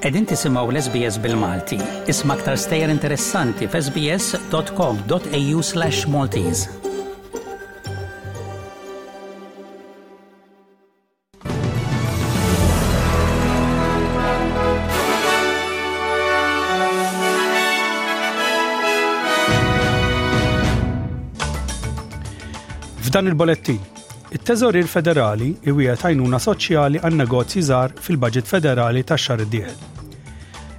Qegħdin tisimgħu l-SBS bil-Malti. Isma' aktar stejjer interessanti f'sbs.com.au/maltese. F'dan il-bolettin, it-Teżorir Federali iwiegħed għajnuna soċjali għan negozji żgħar fil-Baġit Federali tax-xahar dieħel.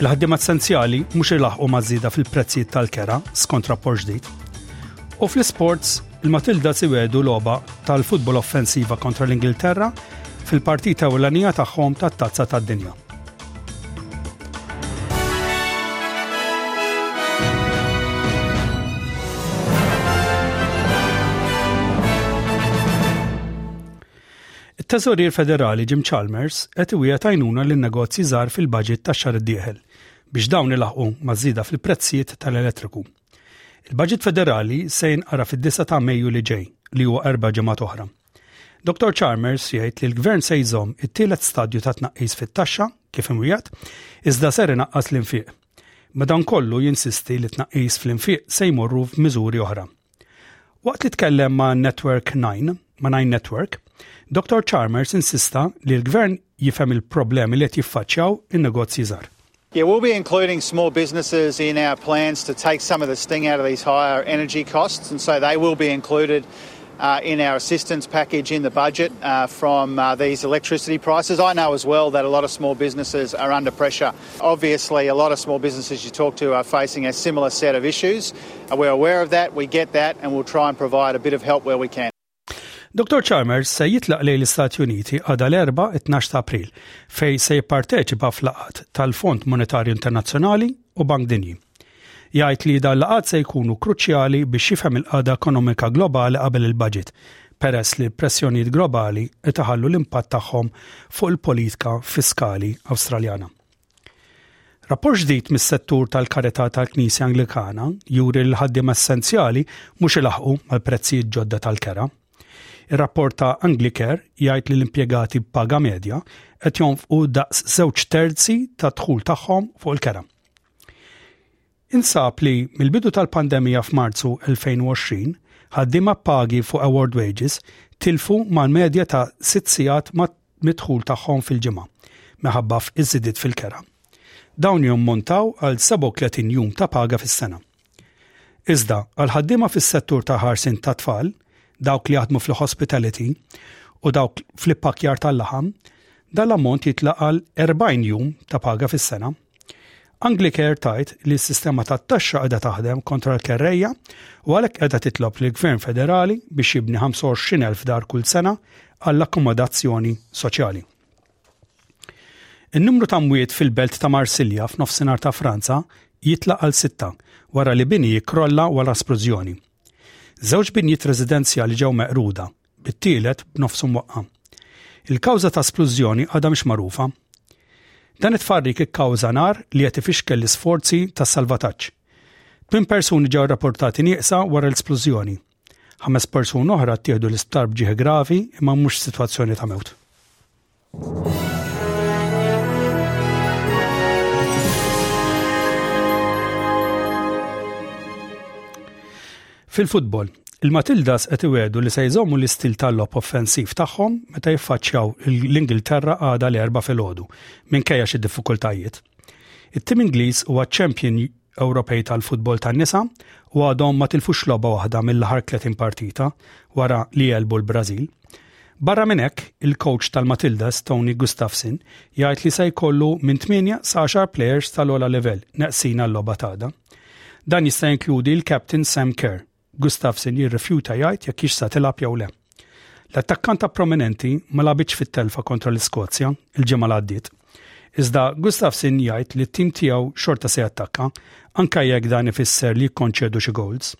Il-ħaddiema essenzjali mhux ilaħqu mażida fil-prezzijiet tal-kera skont rapport ġdid. U fl-isports, Il-Matildas iwedu logħba tal-futbol offensiva kontra l-Ingilterra fil-partita ewlenija tagħhom tat-Tazza tad-Dinja. It-Teżorier Federali Jim Chalmers qed iwija tajnuna lin negozji żgħar fil-budget tax-xahar id-dieħel biex dawn ilaħqu maż-żieda fil-prezzijiet tal-elettriku. Il-Baġit Federali se jinqara fid-disgħa ta' Mejju li ġej, li huwa erba' ġimgħat oħra. Dottor Chalmers jgħid li l-Gvern se jżomm it-tielet stadju ta' tnaqqis fit-taxxa kif imwiegħed, iżda ser inaqqas l-infiq. Madankollu jinsisti li tnaqqis fl-infiq se jmorru f'miżuri oħra. Waqt li tkellem ma' Network 9, ma' Nine Network, Dr. Chalmers insista li l-Gvern jifhem il-problemi li qed jiffaċċjaw in-negozji żgħar. Yeah, we'll be including small businesses in our plans to take some of the sting out of these higher energy costs, and so they will be included uh, in our assistance package in the budget uh, from uh, these electricity prices. I know as well that a lot of small businesses are under pressure. Obviously, a lot of small businesses you talk to are facing a similar set of issues. Uh, we're aware of that, we get that, and we'll try and provide a bit of help where we can. Dottor Chalmers se jitlaq lejn l-Istati Uniti għada l-erba' 12 ta' April fejn se jipparteċipa f'laqgħat tal-Fond Monetarju Internazzjonali u Bank Dinji. Jgħid li dan laqgħat se jkunu kruċjali biex jifhem il-qagħda ekonomika globali qabel il-budget, peress li l-pressjonijiet globali qed iħallu l-impatt tagħhom fuq il-politika fiskali Awstraljana. Rapport ġdid mis-settur tal-karità tal-Knisja Anglikana juri li l-ħaddiema essenzjali mhux ilaħħqu mal-prezzijiet ġodda tal-kera. Ir-rapport ta' Anglicare jgħid li l-impjegati b'paga medja qed jonfqu daqs żewġ terzi tad-dħul tagħhom fuq il-kera. Insab li mill-bidu tal-pandemija f'Marzu 2020, ħaddiema b'pagi fuq award wages tilfu mal-medja ta' sitt sigħat mid-dħul tagħhom fil-ġimgħa minħabba iż-żidiet fil-kera. Dawn jammontaw għal 37 jum ta' paga fis-sena. Iżda, għal ħaddiema fis-settur ta' ħarsin ta' tfal, dawk li jaħdmu fl-hospitality u dawk fl-ippakjar tal-laħam, dan l-ammont jitlaqal 40 jum ta' paga fis-sena. Anglicare tgħid li s-sistema tat-taxxa qiegħda taħdem kontra l-kerrejja u għalhekk qiegħda titlob lill-Gvern Federali biex jibni 25,000 dar kull sena għall-akkomodazzjoni soċjali. In-numru ta' mwiet fil-belt ta' Marsilja f'nofsinhar ta' Franza jitlaq għal sitta wara li bini jikkrolla wara splużjoni. Żewġ binjiet residenzjali ġew meqruda, bit-tielet b'nofsu mwaqqa'. Il-kawża ta' splużjoni għadha mhix magħrufa. Dan it-tfarrik ikkawża nar li qed ifixkel l-isforzi ta' salvataġġ. Tmien persuni ġew rapportati nieqsa wara l-splużjoni. Ħames persuni oħra ttieħdu l-isptar b'ġieħ gravi imma mhux f'sitwazzjoni ta' mewt. Fil-futbol, il-Matildas qed iwedu li se jżommu l-istil tal-lob offensiv tagħhom meta jiffaċċjaw l-Ingilterra għada l-erba filgħodu minkejja xi diffikultajiet. It-tim Ingliż huwa champion Ewropej tal-futbol tan-nisa u għadhom ma tilfux logħba waħda mill-aħħar 30 partita wara li għelbu l-Brażil. Barra minn hekk, il-coach tal-Matildas Tony Gustafsson jgħid li se jkollu minn 8 sa 10 players tal-ola level neqsin għal-logħba tada. Dan jista' jinkludi l-captain Sam Kerr Gustafsson jirrifjuta jgħid jekk hix sa tilgħab jew le. L-attakkanta prominenti ma labitx fit-telfa kontra l-Iskozja il-ġimgħa l-għaddiet. Iżda Gustafsson jgħid li t-tim tiegħu xorta se jattakka anke jekk dan ifisser li jikkonċedu xi goals.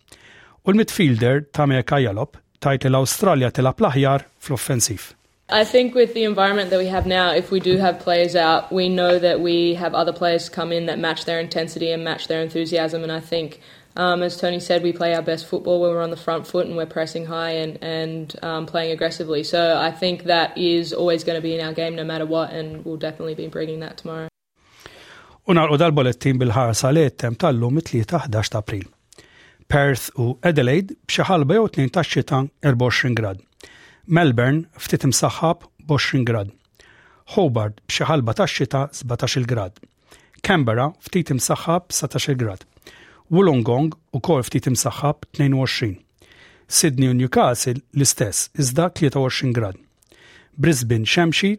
U l-midfielder Tameka Jalop tajt li l-Awstralja tilgħab l-aħjar fl-offensiv. I think with the environment that we have now, if we do have players out, we know that we have other players come in that match their intensity and match their enthusiasm. And I think Um, as Tony said, we play our best football when we're on the front foot and we're pressing high and, and um, playing aggressively. So I think that is always going to be in our game no matter what, and we'll definitely be bringing that tomorrow. U nagħlqu dal-bolettin bil-ħarsa li jittem tal-lum it-tlieta 11 ta' April. Perth u Adelaide b'xi ħalba jew tnejn tax-xita 24 grad. Melbourne ftit imsaħħab b'20 grad. Hobart b'xi ħalba tax-xita 17 grad. Canberra ftit imsaħħab 19 grad. Wollongong u kol ftit imsaħħab 22. Sydney u Newcastle l-istess, iżda 23 grad. Brisbane xemxi